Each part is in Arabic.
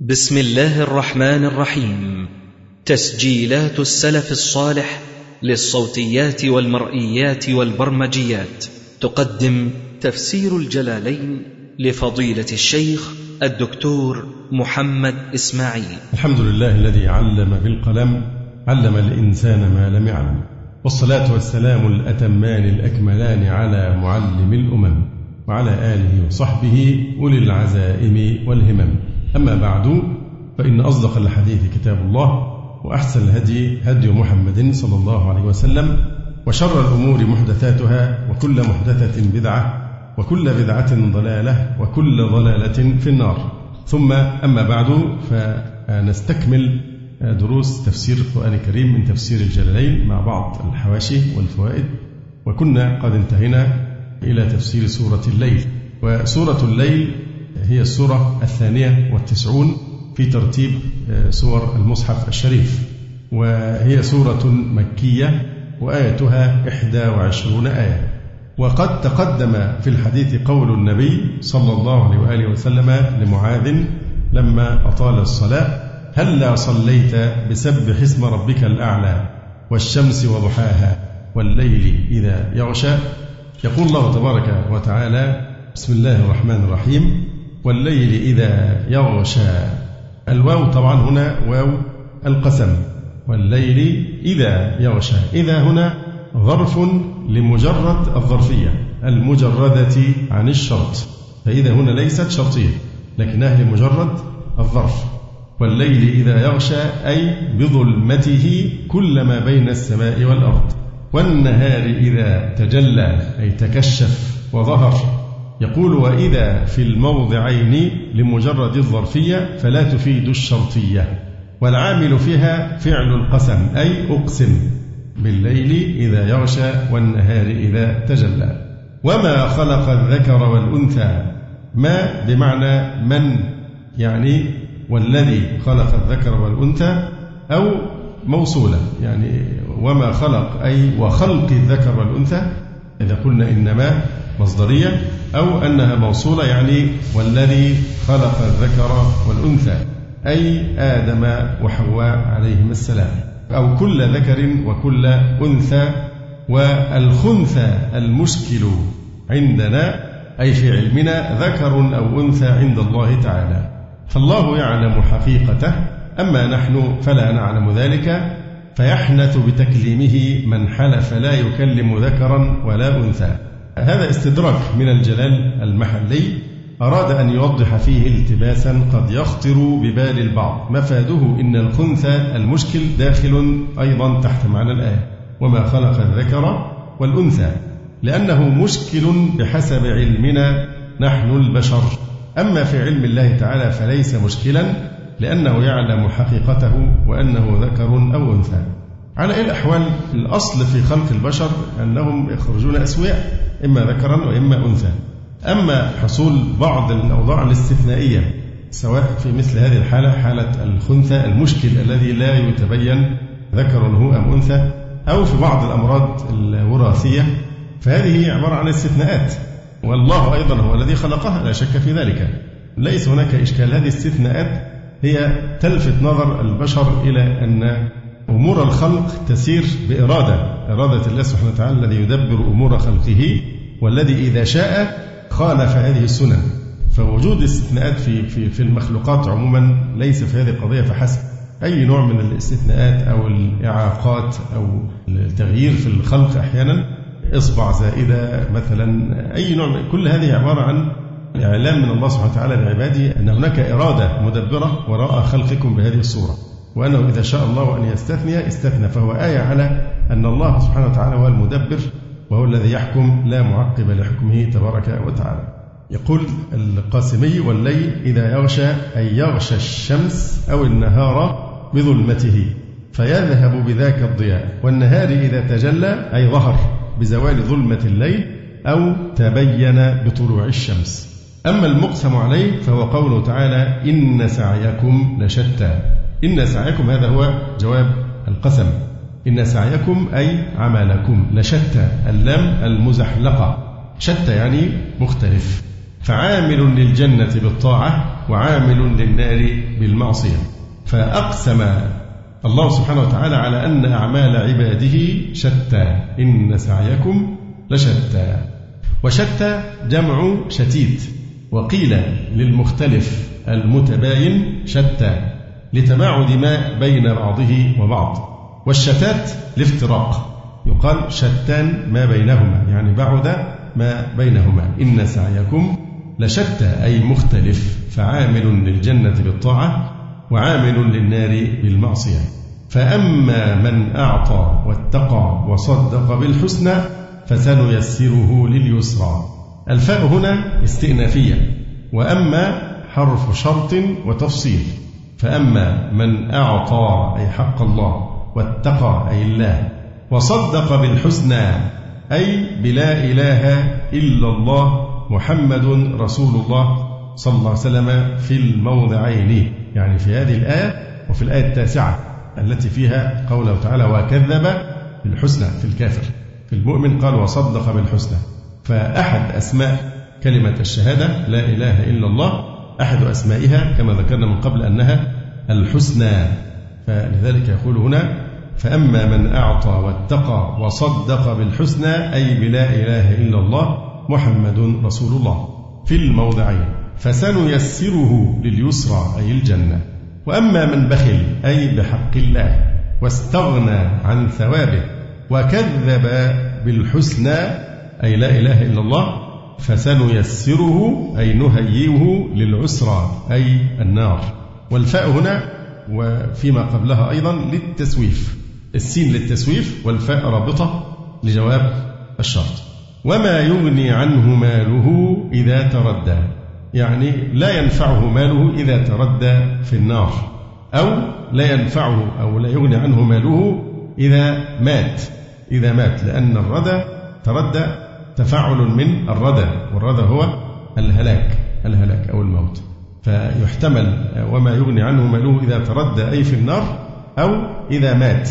بسم الله الرحمن الرحيم. تسجيلات السلف الصالح للصوتيات والمرئيات والبرمجيات. تقدم تفسير الجلالين لفضيلة الشيخ الدكتور محمد إسماعيل. الحمد لله الذي علم بالقلم علم الإنسان ما لم يعلم. والصلاة والسلام الأتمان الأكملان على معلم الأمم وعلى آله وصحبه أولي العزائم والهمم. أما بعد فإن أصدق الحديث كتاب الله وأحسن الهدي هدي محمد صلى الله عليه وسلم وشر الأمور محدثاتها وكل محدثة بدعة وكل بدعة ضلالة وكل ضلالة في النار. ثم أما بعد فنستكمل دروس تفسير القرآن الكريم من تفسير الجلالين مع بعض الحواشي والفوائد وكنا قد انتهينا إلى تفسير سورة الليل. وسورة الليل هي السورة الثانية والتسعون في ترتيب آه، سور المصحف الشريف. وهي سورة مكية وآيتها إحدى وعشرون آية. وقد تقدم في الحديث قول النبي صلى الله عليه وآله وسلم لمعاذ لما أطال الصلاة هلا صليت بسبح اسم ربك الأعلى والشمس وضحاها والليل إذا يغشى يقول الله تبارك وتعالى بسم الله الرحمن الرحيم والليل إذا يغشى. الواو طبعا هنا واو القسم. والليل إذا يغشى. إذا هنا ظرف لمجرد الظرفية المجردة عن الشرط. فإذا هنا ليست شرطية لكنها لمجرد الظرف. والليل إذا يغشى أي بظلمته كل ما بين السماء والأرض. والنهار إذا تجلى أي تكشف وظهر. يقول وإذا في الموضعين لمجرد الظرفية فلا تفيد الشرطية والعامل فيها فعل القسم أي أقسم بالليل إذا يغشى والنهار إذا تجلى. وما خلق الذكر والأنثى ما بمعنى من يعني والذي خلق الذكر والأنثى أو موصولة يعني وما خلق أي وخلق الذكر والأنثى إذا قلنا إنما مصدرية أو أنها موصولة يعني والذي خلق الذكر والأنثى أي آدم وحواء عليهما السلام أو كل ذكر وكل أنثى والخنثى المشكل عندنا أي في علمنا ذكر أو أنثى عند الله تعالى. فالله يعلم حقيقته أما نحن فلا نعلم ذلك فيحنث بتكليمه من حلف لا يكلم ذكرا ولا أنثى. هذا استدراك من الجلال المحلي. أراد أن يوضح فيه التباسا قد يخطر ببال البعض. مفاده إن الخنثى المشكل داخل أيضا تحت معنى الآية. وما خلق الذكر والأنثى. لأنه مشكل بحسب علمنا نحن البشر. أما في علم الله تعالى فليس مشكلا. لأنه يعلم حقيقته وأنه ذكر أو أنثى. على أي الأحوال الأصل في خلق البشر أنهم يخرجون أسوياء إما ذكرا وإما أنثى. أما حصول بعض الأوضاع الاستثنائية سواء في مثل هذه الحالة حالة الخنثى المشكل الذي لا يتبين ذكر هو أم أنثى أو في بعض الأمراض الوراثية فهذه عبارة عن استثناءات. والله أيضا هو الذي خلقها لا شك في ذلك. ليس هناك إشكال. هذه الاستثناءات هي تلفت نظر البشر إلى أن أمور الخلق تسير بإرادة إرادة الله سبحانه وتعالى الذي يدبر أمور خلقه والذي إذا شاء خالف هذه السنن فوجود استثناءات في في في المخلوقات عموما ليس في هذه القضية فحسب أي نوع من الاستثناءات أو الإعاقات أو التغيير في الخلق أحيانا إصبع زائدة مثلا أي نوع كل هذه عبارة عن إعلام من الله سبحانه وتعالى لعباده أن هناك إرادة مدبرة وراء خلقكم بهذه الصورة وأنه إذا شاء الله أن يستثني استثنى فهو آية على أن الله سبحانه وتعالى هو المدبر وهو الذي يحكم لا معقب لحكمه تبارك وتعالى. يقول القاسمي والليل إذا يغشى أي يغشى الشمس أو النهار بظلمته فيذهب بذاك الضياء والنهار إذا تجلى أي ظهر بزوال ظلمة الليل أو تبين بطلوع الشمس. أما المقسم عليه فهو قوله تعالى إن سعيكم لشتى. إن سعيكم هذا هو جواب القسم. إن سعيكم أي عملكم لشتى اللام المزحلقة. شتى يعني مختلف. فعامل للجنة بالطاعة وعامل للنار بالمعصية. فأقسم الله سبحانه وتعالى على أن أعمال عباده شتى. إن سعيكم لشتى. وشتى جمع شتيت. وقيل للمختلف المتباين شتى لتباعد ما بين بعضه وبعض والشتات الافتراق يقال شتان ما بينهما يعني بعد ما بينهما إن سعيكم لشتى أي مختلف فعامل للجنة بالطاعة وعامل للنار بالمعصية. فأما من أعطى واتقى وصدق بالحسنى فسنيسره لليسرى. الفاء هنا استئنافية وأما حرف شرط وتفصيل فأما من أعطى أي حق الله واتقى أي الله وصدق بالحسنى أي بلا إله إلا الله محمد رسول الله صلى الله عليه وسلم في الموضعين يعني في هذه الآية وفي الآية التاسعة التي فيها قوله تعالى وكذب بالحسنى في الكافر. في المؤمن قال وصدق بالحسنى فأحد أسماء كلمة الشهادة لا إله إلا الله أحد أسمائها كما ذكرنا من قبل أنها الحسنى. فلذلك يقول هنا فأما من أعطى واتقى وصدق بالحسنى أي بلا إله إلا الله محمد رسول الله. في الموضعين فسنيسره لليسرى أي الجنة. وأما من بخل أي بحق الله واستغنى عن ثوابه وكذب بالحسنى أي لا إله إلا الله فسنيسره أي نهيئه للعسرى أي النار. والفاء هنا وفيما قبلها أيضا للتسويف. السين للتسويف والفاء رابطة لجواب الشرط. وما يغني عنه ماله إذا تردى. يعني لا ينفعه ماله إذا تردى في النار. أو لا ينفعه أو لا يغني عنه ماله إذا مات. إذا مات لأن الردى تردى تفاعل من الردى والردى هو الهلاك الهلاك أو الموت. فيحتمل وما يغني عنه ماله إذا تردى أي في النار أو إذا مات.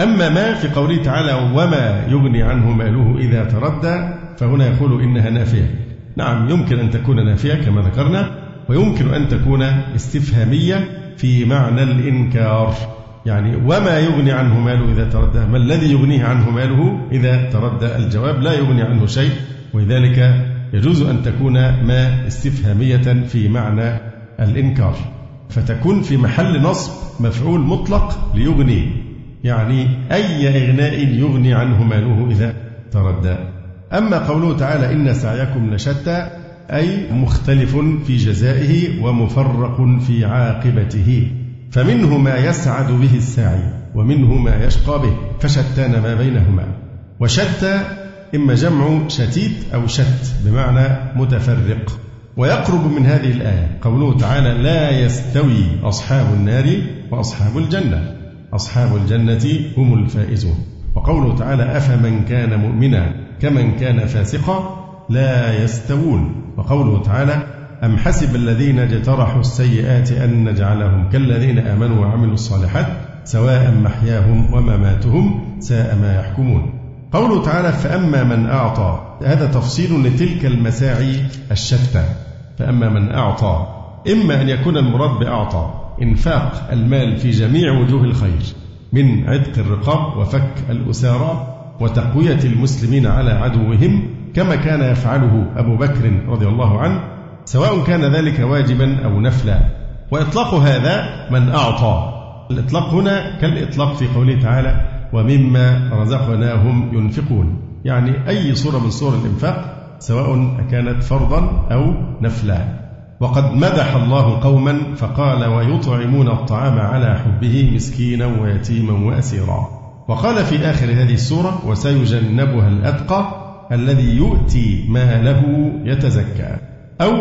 أما ما في قوله تعالى وما يغني عنه ماله إذا تردى فهنا يقول إنها نافية. نعم يمكن أن تكون نافية كما ذكرنا ويمكن أن تكون استفهامية في معنى الإنكار. يعني وما يغني عنه ماله إذا تردى. ما الذي يغنيه عنه ماله إذا تردى؟ الجواب لا يغني عنه شيء. ولذلك يجوز أن تكون ما استفهامية في معنى الإنكار. فتكون في محل نصب مفعول مطلق ليغني. يعني أي إغناء يغني عنه ماله إذا تردى. أما قوله تعالى إن سعيكم لشتى أي مختلف في جزائه ومفرق في عاقبته. فمنه ما يسعد به الساعي ومنه ما يشقى به فشتان ما بينهما. وشتى إما جمع شتيت أو شت بمعنى متفرق. ويقرب من هذه الآية قوله تعالى لا يستوي أصحاب النار وأصحاب الجنة أصحاب الجنة هم الفائزون. وقوله تعالى أفمن كان مؤمنا كمن كان فاسقا لا يستوون. وقوله تعالى أم حسب الذين اجترحوا السيئات أن نجعلهم كالذين آمنوا وعملوا الصالحات سواء محياهم ومماتهم ساء ما يحكمون. قوله تعالى فأما من أعطى هذا تفصيل لتلك المساعي الشتى. فأما من أعطى إما أن يكون المراد بأعطى إنفاق المال في جميع وجوه الخير من عتق الرقاب وفك الأسارى وتقوية المسلمين على عدوهم كما كان يفعله أبو بكر رضي الله عنه سواء كان ذلك واجبا أو نفلا. وإطلاق هذا من أعطى. الإطلاق هنا كالإطلاق في قوله تعالى ومما رزقناهم ينفقون. يعني أي صورة من صور الإنفاق سواء كانت فرضا أو نفلا. وقد مدح الله قوما فقال ويطعمون الطعام على حبه مسكينا ويتيما وأسيرا. وقال في آخر هذه السورة وسيجنبها الأتقى الذي يؤتي ماله يتزكى. أو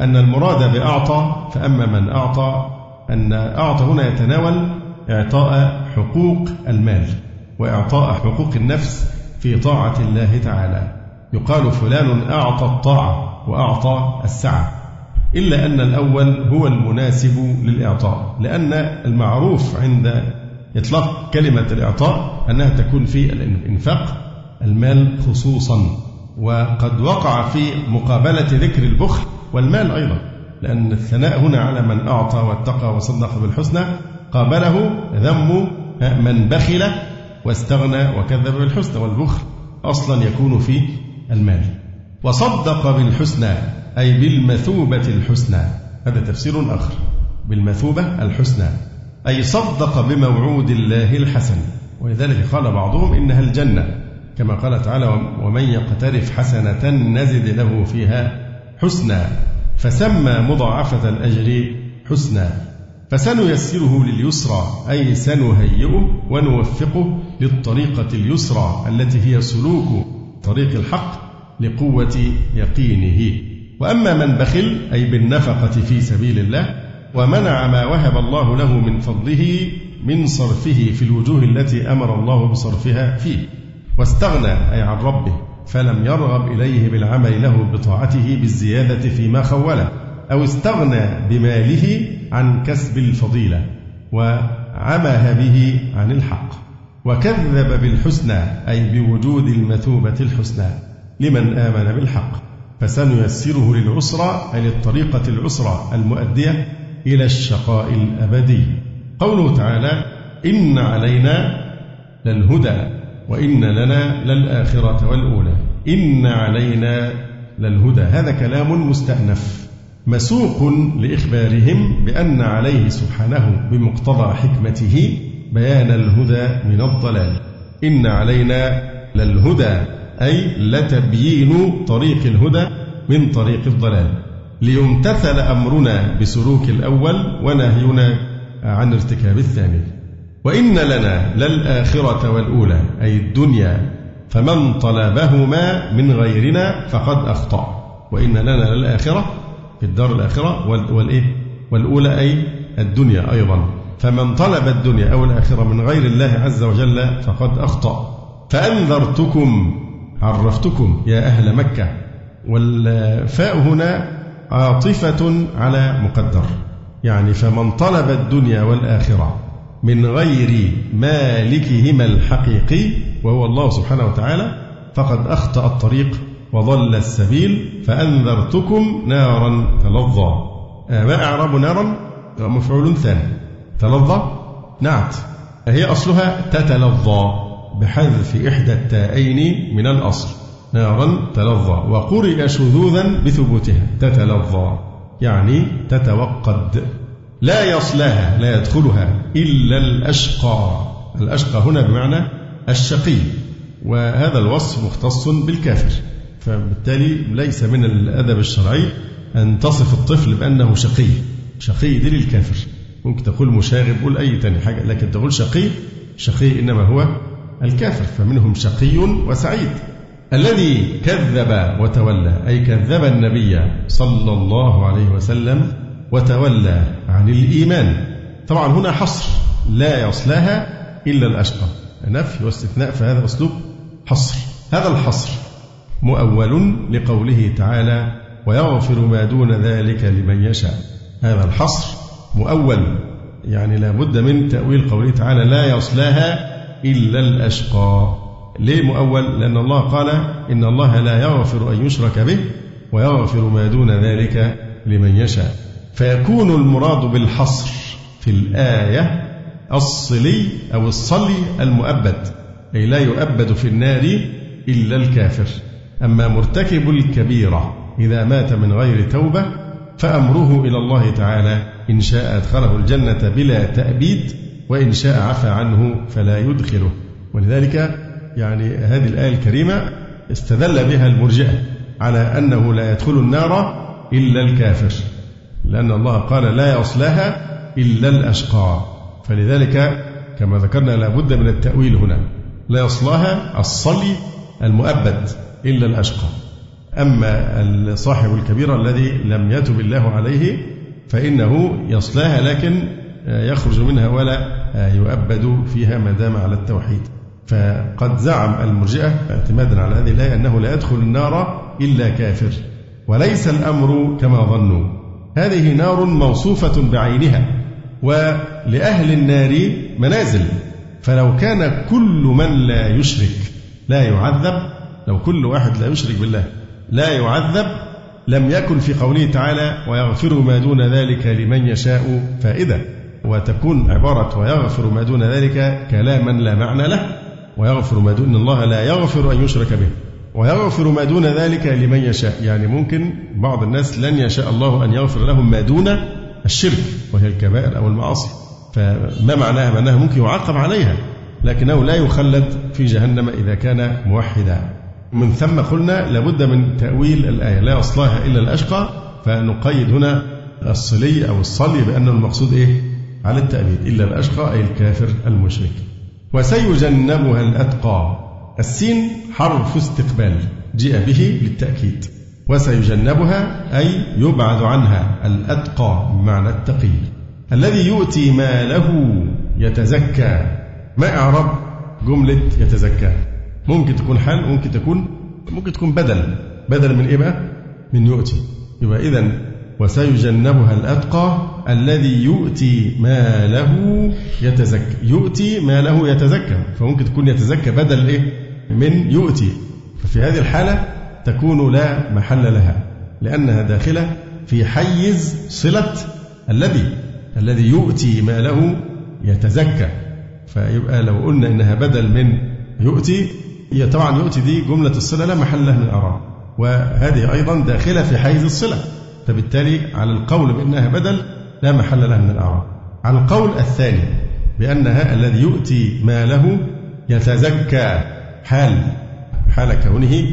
أن المراد بأعطى فأما من أعطى أن أعطى هنا يتناول إعطاء حقوق المال وإعطاء حقوق النفس في طاعة الله تعالى. يقال فلان أعطى الطاعة وأعطى السعة إلا أن الأول هو المناسب للإعطاء لأن المعروف عند إطلاق كلمة الإعطاء أنها تكون في الإنفاق المال خصوصا. وقد وقع في مقابلة ذكر البخل والمال أيضا لأن الثناء هنا على من أعطى واتقى وصدق بالحسنى قابله ذم من بخل واستغنى وكذب بالحسنى والبخل أصلا يكون في المال. وصدق بالحسنى أي بالمثوبة الحسنى هذا تفسير آخر. بالمثوبة الحسنى أي صدق بموعود الله الحسن. ولذلك قال بعضهم إنها الجنة. كما قال تعالى ومن يقترف حسنة نزد له فيها حسنى فسمى مضاعفة الأجر حسنى فسنيسره لليسرى أي سنهيئه ونوفقه للطريقة اليسرى التي هي سلوك طريق الحق لقوة يقينه. وأما من بخل أي بالنفقة في سبيل الله ومنع ما وهب الله له من فضله من صرفه في الوجوه التي أمر الله بصرفها فيه. واستغنى أي عن ربه فلم يرغب إليه بالعمل له بطاعته بالزيادة فيما خوله أو استغنى بماله عن كسب الفضيلة وعمه به عن الحق وكذب بالحسنى أي بوجود المثوبة الحسنى لمن آمن بالحق فسنيسره للعسرى أي للطريقة العسرى المؤدية إلى الشقاء الأبدي. قوله تعالى إن علينا للهدى. وإن لنا للآخرة والأولى. إن علينا للهدى. هذا كلام مستأنف. مسوق لإخبارهم بأن عليه سبحانه بمقتضى حكمته بيان الهدى من الضلال. إن علينا للهدى أي لتبيين طريق الهدى من طريق الضلال. ليمتثل أمرنا بسلوك الأول ونهينا عن ارتكاب الثاني. وإن لنا للآخرة والأولى أي الدنيا فمن طلبهما من غيرنا فقد أخطأ. وإن لنا للآخرة في الدار الآخرة والإيه والأولى أي الدنيا أيضا. فمن طلب الدنيا أو الآخرة من غير الله عز وجل فقد أخطأ. فأنذرتكم عرفتكم يا أهل مكة. والفاء هنا عاطفة على مقدر. يعني فمن طلب الدنيا والآخرة من غير مالكهما الحقيقي وهو الله سبحانه وتعالى فقد أخطأ الطريق وضل السبيل فأنذرتكم نارا تلظى. آه، ما أعرب نارا؟ مفعول ثاني. تلظى؟ نعت. هي أصلها تتلظى بحذف إحدى التائين من الأصل. نارا تلظى وقرئ شذوذا بثبوتها. تتلظى يعني تتوقد. لا يصلاها لا يدخلها إلا الأشقى. الأشقى هنا بمعنى الشقي. وهذا الوصف مختص بالكافر. فبالتالي ليس من الأدب الشرعي أن تصف الطفل بأنه شقي. شقي دي للكافر. ممكن تقول مشاغب قول أي تاني حاجة لكن تقول شقي شقي إنما هو الكافر. فمنهم شقي وسعيد. الذي كذب وتولى أي كذب النبي صلى الله عليه وسلم وتولى عن الإيمان. طبعا هنا حصر لا يصلاها إلا الأشقى. نفي واستثناء فهذا أسلوب حصر. هذا الحصر مؤول لقوله تعالى ويغفر ما دون ذلك لمن يشاء. هذا الحصر مؤول يعني لا بد من تأويل قوله تعالى لا يصلاها إلا الأشقى. ليه مؤول؟ لأن الله قال إن الله لا يغفر أن يشرك به ويغفر ما دون ذلك لمن يشاء. فيكون المراد بالحصر في الآية الصلي أو الصلي المؤبد أي لا يؤبد في النار إلا الكافر. أما مرتكب الكبيرة إذا مات من غير توبة فأمره إلى الله تعالى إن شاء أدخله الجنة بلا تأبيد وإن شاء عفى عنه فلا يدخله. ولذلك يعني هذه الآية الكريمة استدل بها المرجئة على أنه لا يدخل النار إلا الكافر. لأن الله قال لا يصلها إلا الأشقى. فلذلك كما ذكرنا لابد من التأويل هنا. لا يصلاها الصلي المؤبد إلا الأشقى. أما صاحب الكبيرة الذي لم يتب الله عليه فإنه يصلاها لكن يخرج منها ولا يؤبد فيها ما دام على التوحيد. فقد زعم المرجئة اعتمادا على هذه الآية أنه لا يدخل النار إلا كافر. وليس الأمر كما ظنوا. هذه نار موصوفة بعينها ولأهل النار منازل فلو كان كل من لا يشرك لا يعذب لو كل واحد لا يشرك بالله لا يعذب لم يكن في قوله تعالى ويغفر ما دون ذلك لمن يشاء فائدة. وتكون عبارة ويغفر ما دون ذلك كلاما لا معنى له ويغفر ما دون الله لا يغفر أن يشرك به ويغفر ما دون ذلك لمن يشاء. يعني ممكن بعض الناس لن يشاء الله أن يغفر لهم ما دون الشرك وهي الكبائر أو المعاصي. فما معناها؟ معناها ممكن يعاقب عليها لكنه لا يخلد في جهنم إذا كان موحدا. من ثم قلنا لابد من تأويل الآية لا أصلها إلا الأشقى. فنقيد هنا الصلي أو الصلي بأن المقصود إيه؟ على التأبيد إلا الأشقى أي الكافر المشرك. وسيجنبها الأتقى. السين حرف استقبال جاء به للتأكيد وسيجنبها أي يبعد عنها الأتقى بمعنى التقي الذي يؤتي ماله يتزكى. ما إعراب؟ جملة يتزكى. ممكن تكون حال ممكن تكون ممكن تكون بدل. بدل من إيه بقى؟ من يؤتي. يبقى إذا وسيجنبها الأتقى الذي يؤتي ماله يتزكى. يؤتي ماله يتزكى. فممكن تكون يتزكى بدل إيه؟ من يؤتي. ففي هذه الحالة تكون لا محل لها لأنها داخلة في حيز صلة الذي الذي يؤتي ماله يتزكى. فيبقى لو قلنا إنها بدل من يؤتي هي طبعا يؤتي دي جملة الصلة لا محل لها من الأعراب وهذه أيضا داخلة في حيز الصلة. فبالتالي على القول بأنها بدل لا محل لها من الأعراب على القول الثاني بأنها الذي يؤتي ماله يتزكى. حال حال كونه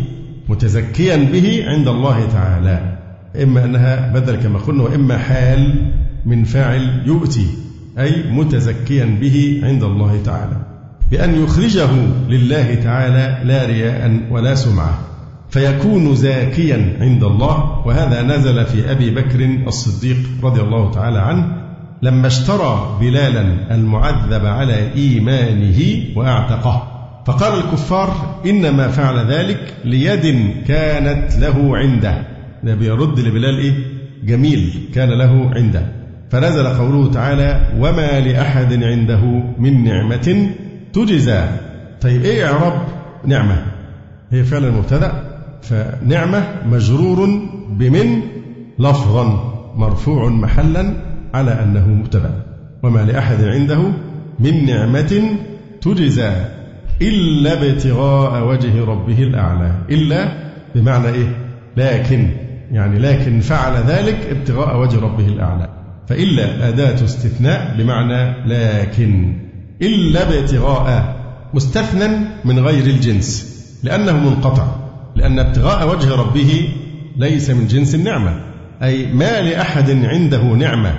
متزكيا به عند الله تعالى. إما أنها بدل كما قلنا وإما حال من فاعل يؤتي أي متزكيا به عند الله تعالى. بأن يخرجه لله تعالى لا رياء ولا سمعة فيكون زاكيا عند الله. وهذا نزل في أبي بكر الصديق رضي الله تعالى عنه لما اشترى بلالا المعذب على إيمانه وأعتقه. فقال الكفار إنما فعل ذلك ليد كانت له عنده. ده بيرد لبلال إيه؟ جميل كان له عنده. فنزل قوله تعالى وما لأحد عنده من نعمة تجزى. طيب إيه إعراب نعمة؟ هي فعلا مبتدأ فنعمة مجرور بمن؟ لفظا مرفوع محلا على أنه مبتدأ. وما لأحد عنده من نعمة تجزى. إلا ابتغاء وجه ربه الأعلى. إلا بمعنى إيه؟ لكن يعني لكن فعل ذلك ابتغاء وجه ربه الأعلى. فإلا أداة استثناء بمعنى لكن. إلا ابتغاء مستثنى من غير الجنس لأنه منقطع. لأن ابتغاء وجه ربه ليس من جنس النعمة. أي ما لأحد عنده نعمة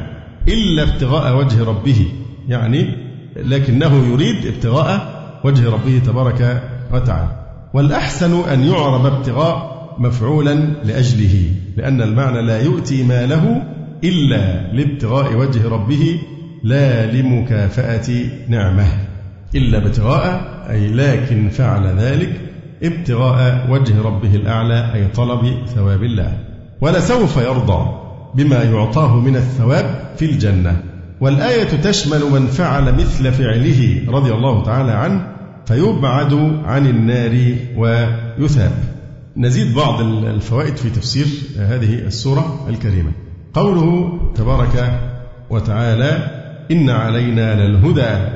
إلا ابتغاء وجه ربه. يعني لكنه يريد ابتغاء وجه ربه تبارك وتعالى. والأحسن أن يعرب ابتغاء مفعولا لأجله لأن المعنى لا يؤتي ماله إلا لابتغاء وجه ربه لا لمكافأة نعمه إلا ابتغاء أي لكن فعل ذلك ابتغاء وجه ربه الأعلى أي طلب ثواب الله. ولسوف يرضى بما يعطاه من الثواب في الجنة. والآية تشمل من فعل مثل فعله رضي الله تعالى عنه فيبعد عن النار ويثاب. نزيد بعض الفوائد في تفسير هذه السورة الكريمة. قوله تبارك وتعالى إن علينا للهدى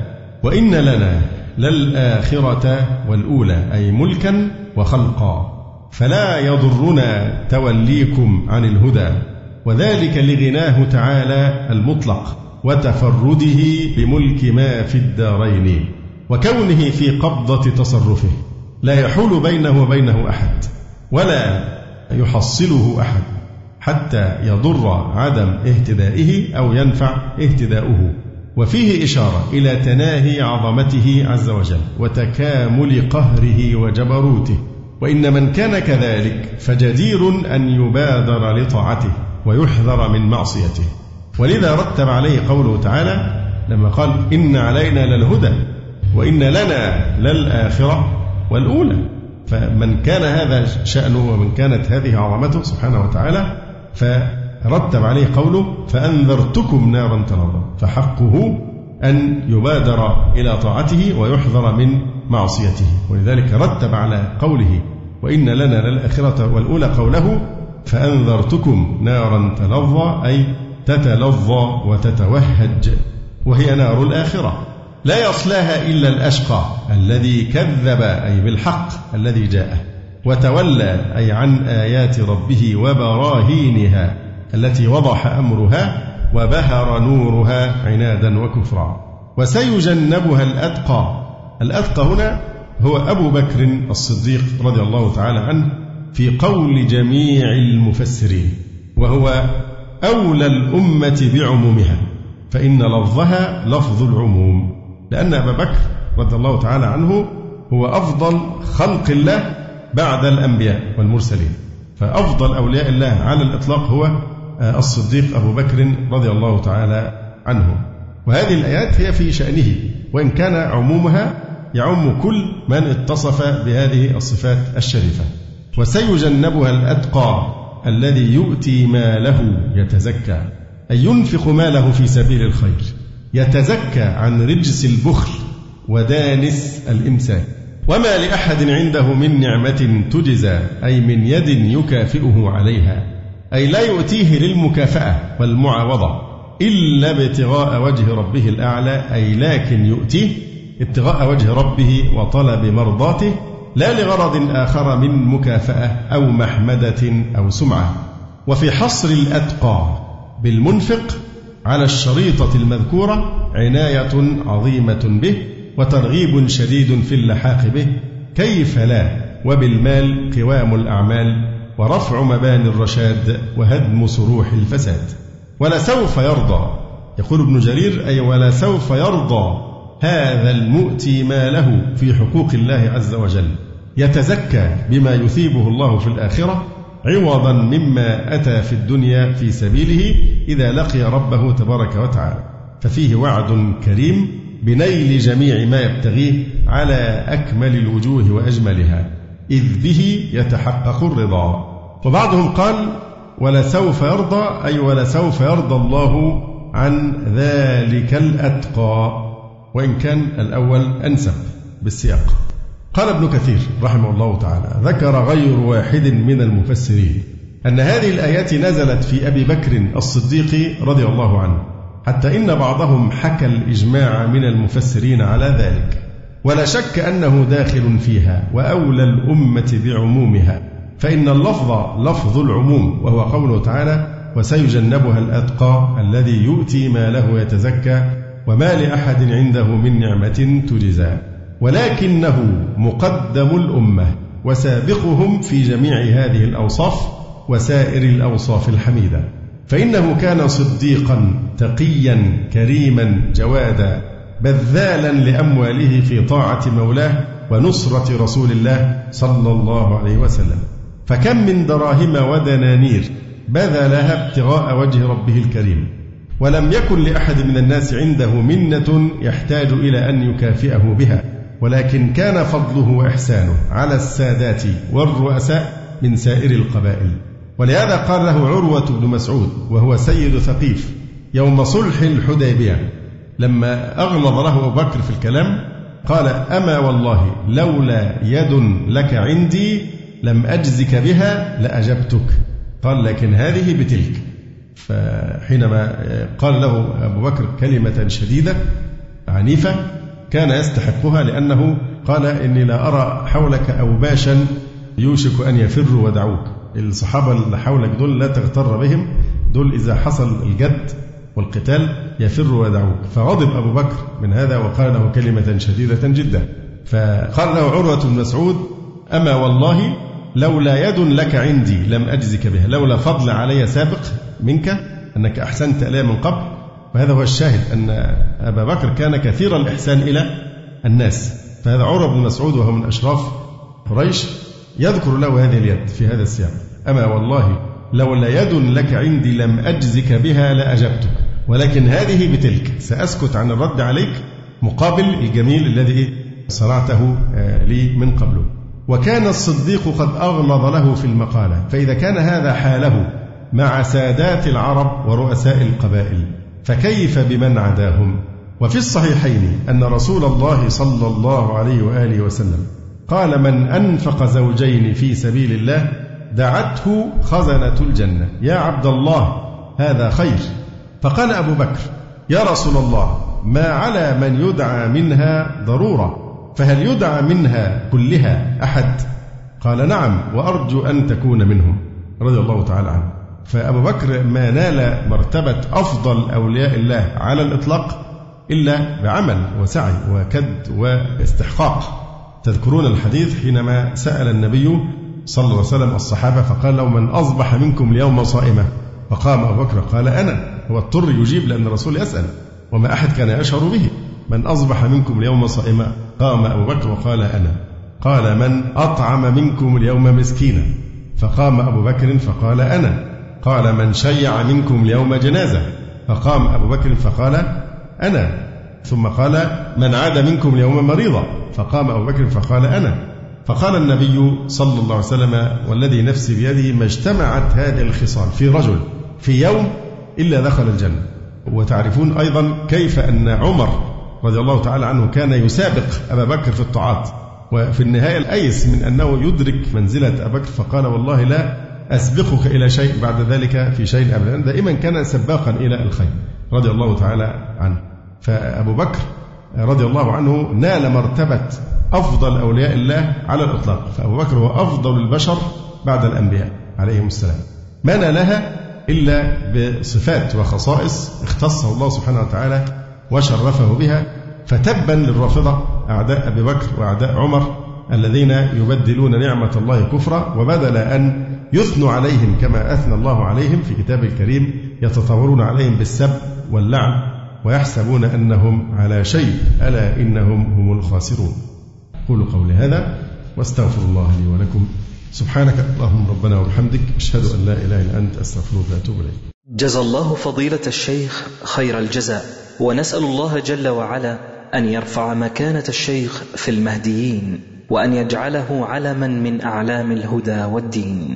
وإن لنا للآخرة والأولى أي ملكا وخلقا فلا يضرنا توليكم عن الهدى وذلك لغناه تعالى المطلق وتفرده بملك ما في الدارين. وكونه في قبضة تصرفه لا يحول بينه وبينه أحد ولا يحصله أحد حتى يضر عدم اهتدائه أو ينفع اهتداؤه. وفيه إشارة إلى تناهي عظمته عز وجل وتكامل قهره وجبروته. وإن من كان كذلك فجدير أن يبادر لطاعته ويحذر من معصيته. ولذا رتب عليه قوله تعالى لما قال إن علينا للهدى وإن لنا للآخرة والأولى. فمن كان هذا شأنه ومن كانت هذه عظمته سبحانه وتعالى فرتب عليه قوله فأنذرتكم نارا تلظى فحقه أن يبادر إلى طاعته ويحذر من معصيته. ولذلك رتب على قوله وإن لنا للآخرة والأولى قوله فأنذرتكم نارا تلظى أي تتلظى وتتوهج وهي نار الآخرة. لا يصلاها إلا الأشقى الذي كذب أي بالحق الذي جاءه وتولى أي عن آيات ربه وبراهينها التي وضح أمرها وبهر نورها عنادا وكفرا. وسيجنبها الأتقى. الأتقى هنا هو أبو بكر الصديق رضي الله تعالى عنه في قول جميع المفسرين وهو أولى الأمة بعمومها فإن لفظها لفظ العموم. لأن أبا بكر رضي الله تعالى عنه هو أفضل خلق الله بعد الأنبياء والمرسلين. فأفضل أولياء الله على الإطلاق هو آه، الصديق أبو بكر رضي الله تعالى عنه. وهذه الآيات هي في شأنه وإن كان عمومها يعم كل من اتصف بهذه الصفات الشريفة. وسيجنبها الأتقى الذي يؤتي ماله يتزكى أي ينفق ماله في سبيل الخير. يتزكى عن رجس البخل ودانس الإمساك. وما لأحد عنده من نعمة تجزى أي من يد يكافئه عليها. أي لا يؤتيه للمكافأة والمعاوضة إلا ابتغاء وجه ربه الأعلى أي لكن يؤتيه ابتغاء وجه ربه وطلب مرضاته لا لغرض آخر من مكافأة أو محمدة أو سمعة. وفي حصر الأتقى بالمنفق على الشريطة المذكورة عناية عظيمة به وترغيب شديد في اللحاق به. كيف لا؟ وبالمال قوام الأعمال ورفع مباني الرشاد وهدم صروح الفساد. ولسوف يرضى يقول ابن جرير أي ولسوف يرضى هذا المؤتي ماله في حقوق الله عز وجل. يتزكى بما يثيبه الله في الآخرة عوضا مما أتى في الدنيا في سبيله إذا لقي ربه تبارك وتعالى. ففيه وعد كريم بنيل جميع ما يبتغيه على أكمل الوجوه وأجملها إذ به يتحقق الرضا. وبعضهم قال ولسوف يرضى؟ أي ولسوف يرضى الله عن ذلك الأتقى. وإن كان الأول أنسب بالسياق. قال ابن كثير رحمه الله تعالى ذكر غير واحد من المفسرين أن هذه الآيات نزلت في أبي بكر الصديق رضي الله عنه حتى إن بعضهم حكى الإجماع من المفسرين على ذلك. ولا شك أنه داخل فيها وأولى الأمة بعمومها فإن اللفظ لفظ العموم وهو قوله تعالى وسيجنبها الأتقى الذي يؤتي ماله يتزكى وما لأحد عنده من نعمة تجزى. ولكنه مقدم الأمة وسابقهم في جميع هذه الأوصاف وسائر الأوصاف الحميدة. فإنه كان صديقا تقيا كريما جوادا بذالا لأمواله في طاعة مولاه ونصرة رسول الله صلى الله عليه وسلم. فكم من دراهم ودنانير بذلها ابتغاء وجه ربه الكريم. ولم يكن لأحد من الناس عنده منة يحتاج إلى أن يكافئه بها. ولكن كان فضله وإحسانه على السادات والرؤساء من سائر القبائل. ولهذا قال له عروة بن مسعود وهو سيد ثقيف يوم صلح الحديبية لما أغلظ له أبو بكر في الكلام قال أما والله لولا يد لك عندي لم أجزك بها لأجبتك. قال لكن هذه بتلك. فحينما قال له أبو بكر كلمة شديدة عنيفة كان يستحقها لأنه قال إني لا أرى حولك أوباشا يوشك أن يفروا ودعوك. الصحابة اللي حولك دول لا تغتر بهم دول إذا حصل الجد والقتال يفروا ودعوك. فغضب أبو بكر من هذا وقال له كلمة شديدة جدا. فقال له عروة بن مسعود أما والله لولا يد لك عندي لم أجزك بها لولا فضل علي سابق منك أنك أحسنت إلي من قبل وهذا هو الشاهد أن أبا بكر كان كثير الإحسان إلى الناس. فهذا عروة بن مسعود وهو من أشراف قريش يذكر له هذه اليد في هذا السياق. أما والله لولا يد لك عندي لم أجزك بها لأجبتك ولكن هذه بتلك. سأسكت عن الرد عليك مقابل الجميل الذي صنعته آه، لي من قبله وكان الصديق قد أغلظ له في المقالة. فإذا كان هذا حاله مع سادات العرب ورؤساء القبائل فكيف بمن عداهم؟ وفي الصحيحين أن رسول الله صلى الله عليه وآله وسلم قال من أنفق زوجين في سبيل الله دعته خزنة الجنة. يا عبد الله هذا خير. فقال أبو بكر يا رسول الله ما على من يدعى منها ضرورة؟ فهل يدعى منها كلها أحد؟ قال نعم وأرجو أن تكون منهم. رضي الله تعالى عنه. فأبو بكر ما نال مرتبة أفضل أولياء الله على الإطلاق إلا بعمل وسعي وكد واستحقاق. تذكرون الحديث حينما سأل النبي صلى الله عليه وسلم الصحابة فقال لو من أصبح منكم اليوم صائما؟ فقام أبو بكر قال أنا هو اضطر يجيب لأن الرسول يسأل وما أحد كان يشعر به. من أصبح منكم اليوم صائما؟ قام أبو بكر وقال أنا. قال من أطعم منكم اليوم مسكينا؟ فقام أبو بكر فقال أنا. قال من شيع منكم اليوم جنازة. فقام أبو بكر فقال أنا. ثم قال من عاد منكم اليوم مريضا. فقام أبو بكر فقال أنا. فقال النبي صلى الله عليه وسلم والذي نفسي بيده ما اجتمعت هذه الخصال في رجل في يوم إلا دخل الجنة. وتعرفون أيضا كيف أن عمر رضي الله تعالى عنه كان يسابق أبا بكر في الطاعات. وفي النهاية الأيس من أنه يدرك منزلة أبا بكر فقال والله لا أسبقك إلى شيء بعد ذلك في شيء أبدا. دائما كان سباقا إلى الخير رضي الله تعالى عنه. فأبو بكر رضي الله عنه نال مرتبة أفضل أولياء الله على الإطلاق. فأبو بكر هو أفضل البشر بعد الأنبياء عليهم السلام. ما نالها إلا بصفات وخصائص اختصه الله سبحانه وتعالى وشرفه بها. فتبا للرافضة أعداء أبي بكر وأعداء عمر الذين يبدلون نعمة الله كفرا. وبدل أن يثنوا عليهم كما أثنى الله عليهم في كتابه الكريم يتطورون عليهم بالسب واللعن ويحسبون أنهم على شيء ألا إنهم هم الخاسرون. قولوا قولي هذا واستغفر الله لي ولكم. سبحانك اللهم ربنا وبحمدك أشهد أن لا إله إلا أنت أستغفرك وأتوب إليك. جزى الله فضيلة الشيخ خير الجزاء ونسأل الله جل وعلا أن يرفع مكانة الشيخ في المهديين وأن يجعله علما من أعلام الهدى والدين.